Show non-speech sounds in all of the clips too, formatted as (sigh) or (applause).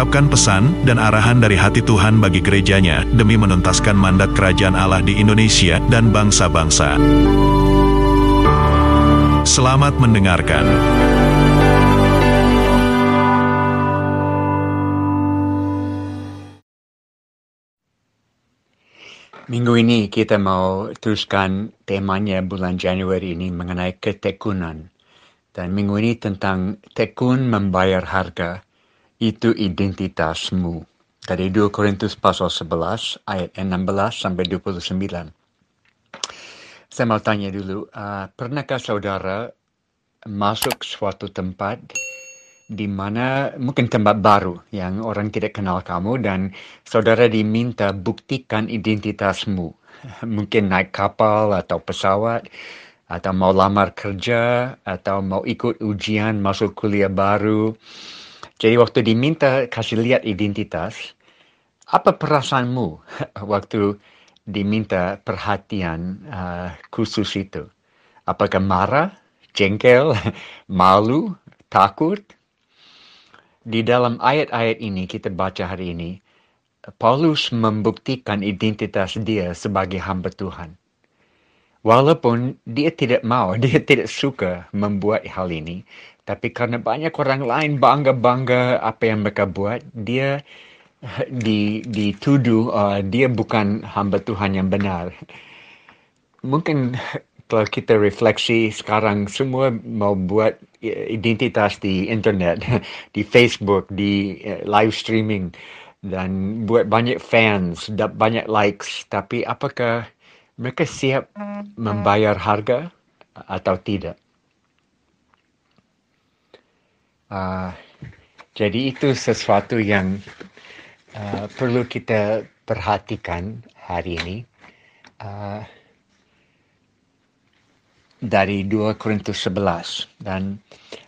mengungkapkan pesan dan arahan dari hati Tuhan bagi gerejanya demi menuntaskan mandat kerajaan Allah di Indonesia dan bangsa-bangsa. Selamat mendengarkan. Minggu ini kita mau teruskan temanya bulan Januari ini mengenai ketekunan. Dan minggu ini tentang tekun membayar harga itu identitasmu. Dari 2 Korintus pasal 11 ayat 16 sampai 29. Saya mau tanya dulu, uh, pernahkah saudara masuk suatu tempat di mana mungkin tempat baru yang orang tidak kenal kamu dan saudara diminta buktikan identitasmu. (laughs) Mungkin naik kapal atau pesawat atau mau lamar kerja atau mau ikut ujian masuk kuliah baru jadi waktu diminta kasih lihat identitas, apa perasaanmu (laughs) waktu diminta perhatian uh, khusus itu? Apakah marah, jengkel, (laughs) malu, takut? Di dalam ayat-ayat ini kita baca hari ini, Paulus membuktikan identitas dia sebagai hamba Tuhan. Walaupun dia tidak mau, (laughs) dia tidak suka membuat hal ini, tapi karena banyak orang lain bangga-bangga apa yang mereka buat, dia (laughs) di, dituduh uh, dia bukan hamba Tuhan yang benar. Mungkin (laughs) kalau kita refleksi sekarang semua mau buat identitas di internet, (laughs) di Facebook, di uh, live streaming dan buat banyak fans, banyak likes, tapi apakah mereka siap membayar harga atau tidak? Uh, jadi itu sesuatu yang uh, perlu kita perhatikan hari ini. Uh, dari 2 Korintus 11 dan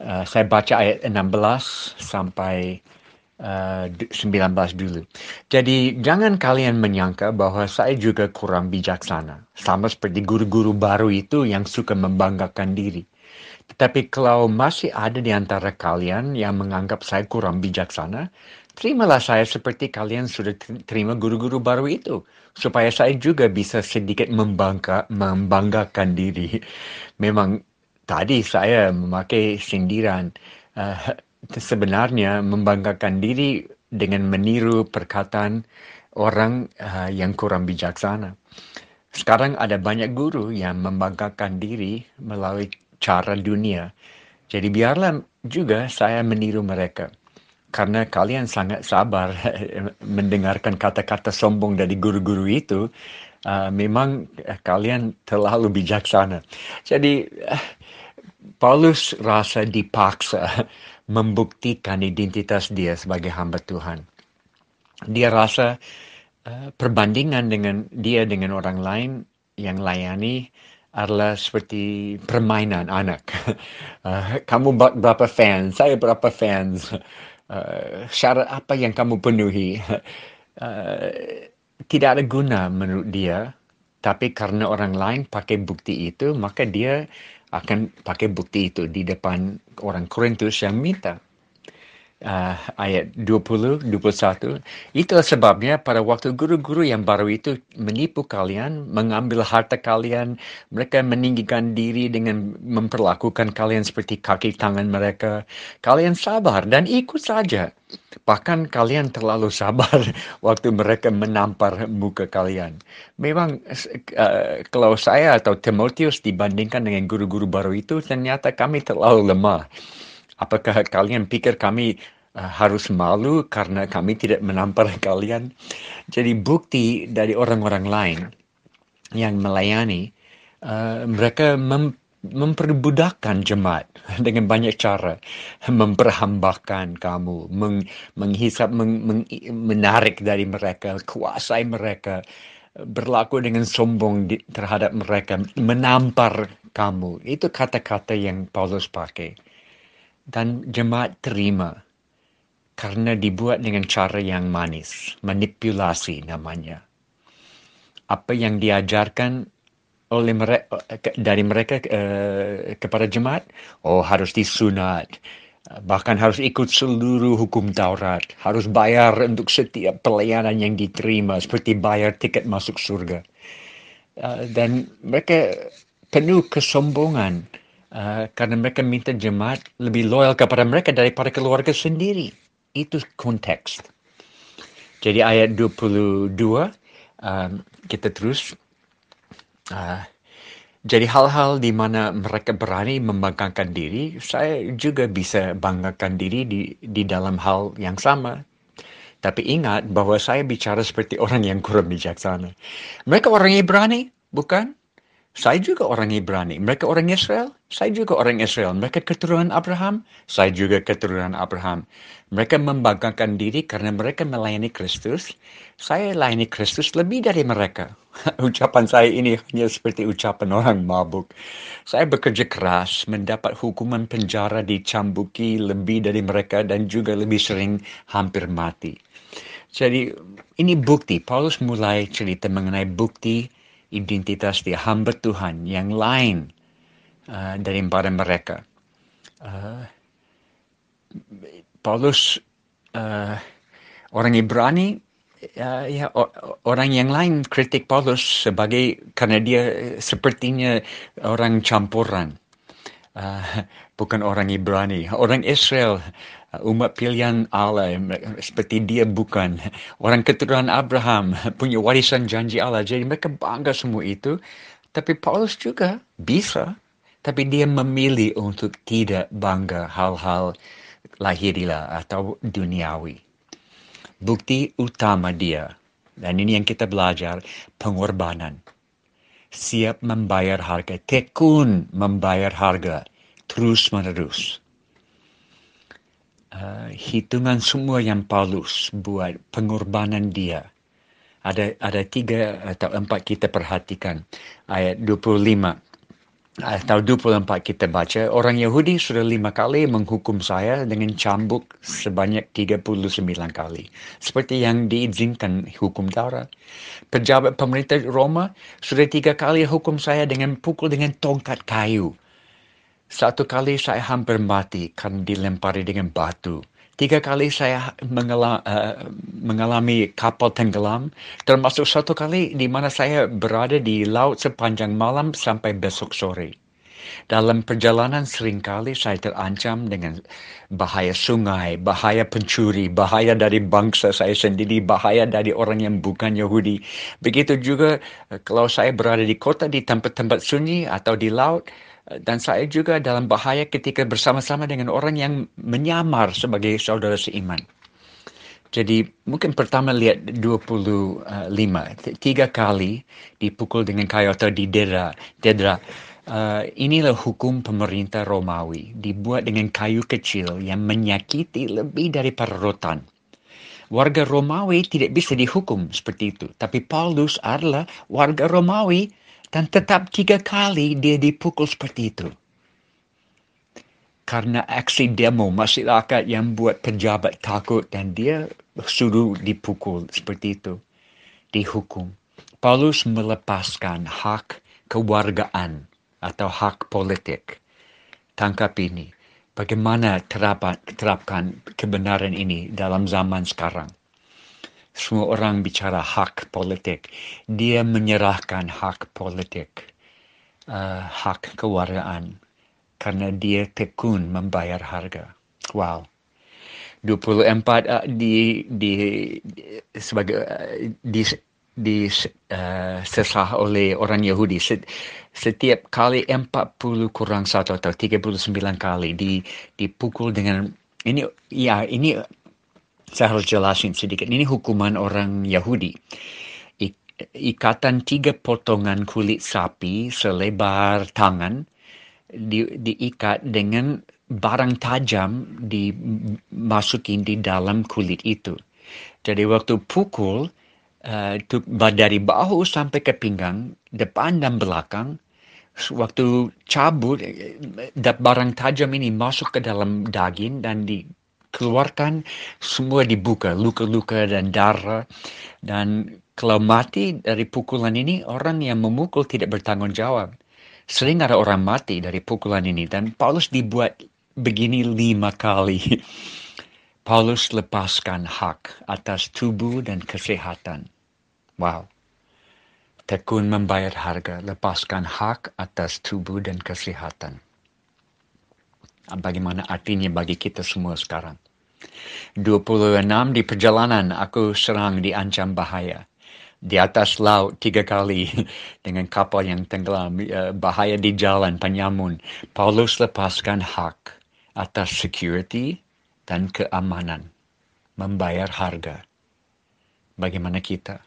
uh, saya baca ayat 16 sampai uh, 19 dulu. Jadi jangan kalian menyangka bahwa saya juga kurang bijaksana. Sama seperti guru-guru baru itu yang suka membanggakan diri. Tetapi kalau masih ada di antara kalian yang menganggap saya kurang bijaksana, terimalah saya seperti kalian sudah terima guru-guru baru itu. Supaya saya juga bisa sedikit membangga, membanggakan diri. (laughs) Memang tadi saya memakai sindiran. Uh, sebenarnya membanggakan diri dengan meniru perkataan orang uh, yang kurang bijaksana. Sekarang ada banyak guru yang membanggakan diri melalui cara dunia. Jadi biarlah juga saya meniru mereka. Karena kalian sangat sabar (laughs) mendengarkan kata-kata sombong dari guru-guru itu, uh, memang kalian terlalu bijaksana. Jadi uh, Paulus rasa dipaksa (laughs) membuktikan identitas dia sebagai hamba Tuhan. Dia rasa uh, perbandingan dengan dia dengan orang lain yang layani adalah seperti permainan anak. Uh, (laughs) kamu berapa fans? Saya berapa fans? Uh, syarat apa yang kamu penuhi? Uh, (laughs) tidak ada guna menurut dia. Tapi karena orang lain pakai bukti itu, maka dia akan pakai bukti itu di depan orang Korintus yang minta uh, ayat 20, 21. Itulah sebabnya pada waktu guru-guru yang baru itu menipu kalian, mengambil harta kalian, mereka meninggikan diri dengan memperlakukan kalian seperti kaki tangan mereka. Kalian sabar dan ikut saja. Bahkan kalian terlalu sabar (laughs) waktu mereka menampar muka kalian. Memang uh, kalau saya atau Timotius dibandingkan dengan guru-guru baru itu, ternyata kami terlalu lemah. Apakah kalian pikir kami harus malu karena kami tidak menampar (laughs) kalian? Jadi bukti dari orang-orang lain yang melayani, uh, mereka mem memperbudakkan jemaat (laughs) dengan banyak cara, memperhambakan kamu, meng menghisap, meng meng menarik dari mereka, kuasai mereka, berlaku dengan sombong di, terhadap mereka, menampar kamu. Itu kata-kata yang Paulus pakai. Dan jemaat terima karena dibuat dengan cara yang manis, manipulasi namanya. Apa yang diajarkan oleh mereka dari mereka uh, kepada jemaat, oh harus disunat, bahkan harus ikut seluruh hukum Taurat, harus bayar untuk setiap pelayanan yang diterima, seperti bayar tiket masuk surga. Uh, dan mereka penuh kesombongan uh, karena mereka minta jemaat lebih loyal kepada mereka daripada keluarga sendiri. Itu konteks. Jadi ayat 22, um, kita terus. Uh, jadi hal-hal di mana mereka berani membanggakan diri, saya juga bisa banggakan diri di, di dalam hal yang sama. Tapi ingat bahwa saya bicara seperti orang yang kurang bijaksana. Mereka orang Ibrani, bukan? Saya juga orang Ibrani. Mereka orang Israel. Saya juga orang Israel. Mereka keturunan Abraham. Saya juga keturunan Abraham. Mereka membanggakan diri karena mereka melayani Kristus. Saya layani Kristus lebih dari mereka. (laughs) ucapan saya ini hanya seperti ucapan orang mabuk. Saya bekerja keras, mendapat hukuman penjara dicambuki lebih dari mereka dan juga lebih sering hampir mati. Jadi ini bukti. Paulus mulai cerita mengenai bukti identitas dia hamba Tuhan yang lain uh, daripada mereka. Uh, Paulus uh, orang Ibrani uh, ya orang yang lain kritik Paulus sebagai karena dia sepertinya orang campuran uh, bukan orang Ibrani orang Israel umat pilihan Allah seperti dia bukan. Orang keturunan Abraham punya warisan janji Allah. Jadi mereka bangga semua itu. Tapi Paulus juga bisa. Tapi dia memilih untuk tidak bangga hal-hal lahiriah atau duniawi. Bukti utama dia. Dan ini yang kita belajar pengorbanan. Siap membayar harga tekun membayar harga terus menerus uh, hitungan semua yang Paulus buat pengorbanan dia. Ada ada tiga atau empat kita perhatikan. Ayat 25 atau 24 kita baca orang Yahudi sudah lima kali menghukum saya dengan cambuk sebanyak 39 kali. Seperti yang diizinkan hukum Taurat. Pejabat pemerintah Roma sudah tiga kali hukum saya dengan pukul dengan tongkat kayu satu kali saya hampir mati karena dilempari dengan batu. Tiga kali saya eh, mengalami kapal tenggelam, termasuk satu kali di mana saya berada di laut sepanjang malam sampai besok sore. Dalam perjalanan seringkali saya terancam dengan bahaya sungai, bahaya pencuri, bahaya dari bangsa saya sendiri, bahaya dari orang yang bukan Yahudi. Begitu juga eh, kalau saya berada di kota, di tempat-tempat sunyi atau di laut, dan saya juga dalam bahaya ketika bersama-sama dengan orang yang menyamar sebagai saudara seiman. Jadi mungkin pertama lihat 25, tiga kali dipukul dengan kayu atau di dedra. dedra. Uh, inilah hukum pemerintah Romawi, dibuat dengan kayu kecil yang menyakiti lebih daripada rotan. Warga Romawi tidak bisa dihukum seperti itu, tapi Paulus adalah warga Romawi dan tetap tiga kali dia dipukul seperti itu. Karena aksi demo masyarakat yang buat pejabat takut dan dia suruh dipukul seperti itu. Dihukum. Paulus melepaskan hak kewargaan atau hak politik. Tangkap ini. Bagaimana terapkan, kebenaran ini dalam zaman sekarang? Semua orang bicara hak politik. Dia menyerahkan hak politik, uh, hak kewargaan, karena dia tekun membayar harga. Wow. 24 uh, di di sebagai uh, di di uh, sesah oleh orang Yahudi setiap kali 40 kurang satu atau 39 kali di dipukul dengan ini ya ini saya harus jelasin sedikit. Ini hukuman orang Yahudi. ikatan tiga potongan kulit sapi selebar tangan di, diikat dengan barang tajam dimasukin di dalam kulit itu. Jadi waktu pukul, uh, dari bahu sampai ke pinggang, depan dan belakang, waktu cabut barang tajam ini masuk ke dalam daging dan dikeluarkan semua dibuka luka-luka dan darah. Dan kalau mati dari pukulan ini orang yang memukul tidak bertanggung jawab sering ada orang mati dari pukulan ini dan Paulus dibuat begini lima kali. (laughs) Paulus lepaskan hak atas tubuh dan kesehatan. Wow. Tekun membayar harga, lepaskan hak atas tubuh dan kesehatan. Bagaimana artinya bagi kita semua sekarang? 26 di perjalanan aku serang diancam bahaya. Di atas laut tiga kali (laughs) dengan kapal yang tenggelam, eh, bahaya di jalan, penyamun. Paulus lepaskan hak atas security dan keamanan. Membayar harga. Bagaimana kita?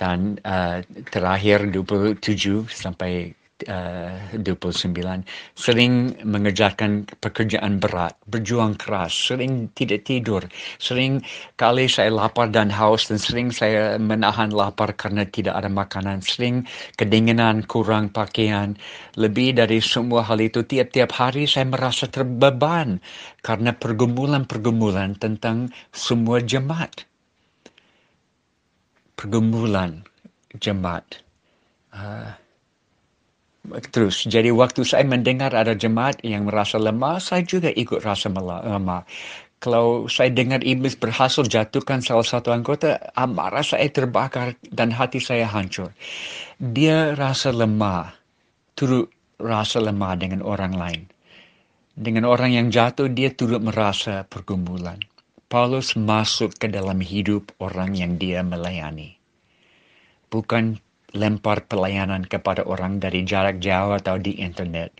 dan uh, terakhir 27 sampai 29 sering mengerjakan pekerjaan berat, berjuang keras, sering tidak tidur, sering kali saya lapar dan haus dan sering saya menahan lapar karena tidak ada makanan, sering kedinginan, kurang pakaian. Lebih dari semua hal itu, tiap-tiap hari saya merasa terbeban karena pergumulan-pergumulan tentang semua jemaat pergumulan jemaat. Uh, terus, jadi waktu saya mendengar ada jemaat yang merasa lemah, saya juga ikut rasa lemah. Kalau saya dengar iblis berhasil jatuhkan salah satu anggota, amarah saya terbakar dan hati saya hancur. Dia rasa lemah, turut rasa lemah dengan orang lain. Dengan orang yang jatuh, dia turut merasa pergumulan. Paulus masuk ke dalam hidup orang yang dia melayani. Bukan lempar pelayanan kepada orang dari jarak jauh atau di internet.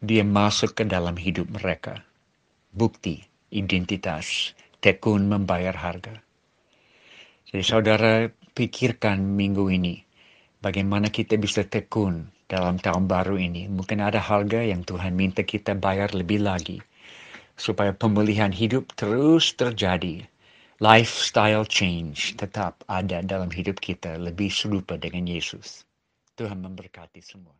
Dia masuk ke dalam hidup mereka. Bukti, identitas, tekun membayar harga. Jadi saudara pikirkan minggu ini, bagaimana kita bisa tekun dalam tahun baru ini. Mungkin ada harga yang Tuhan minta kita bayar lebih lagi supaya pemulihan hidup terus terjadi. Lifestyle change tetap ada dalam hidup kita lebih serupa dengan Yesus. Tuhan memberkati semua.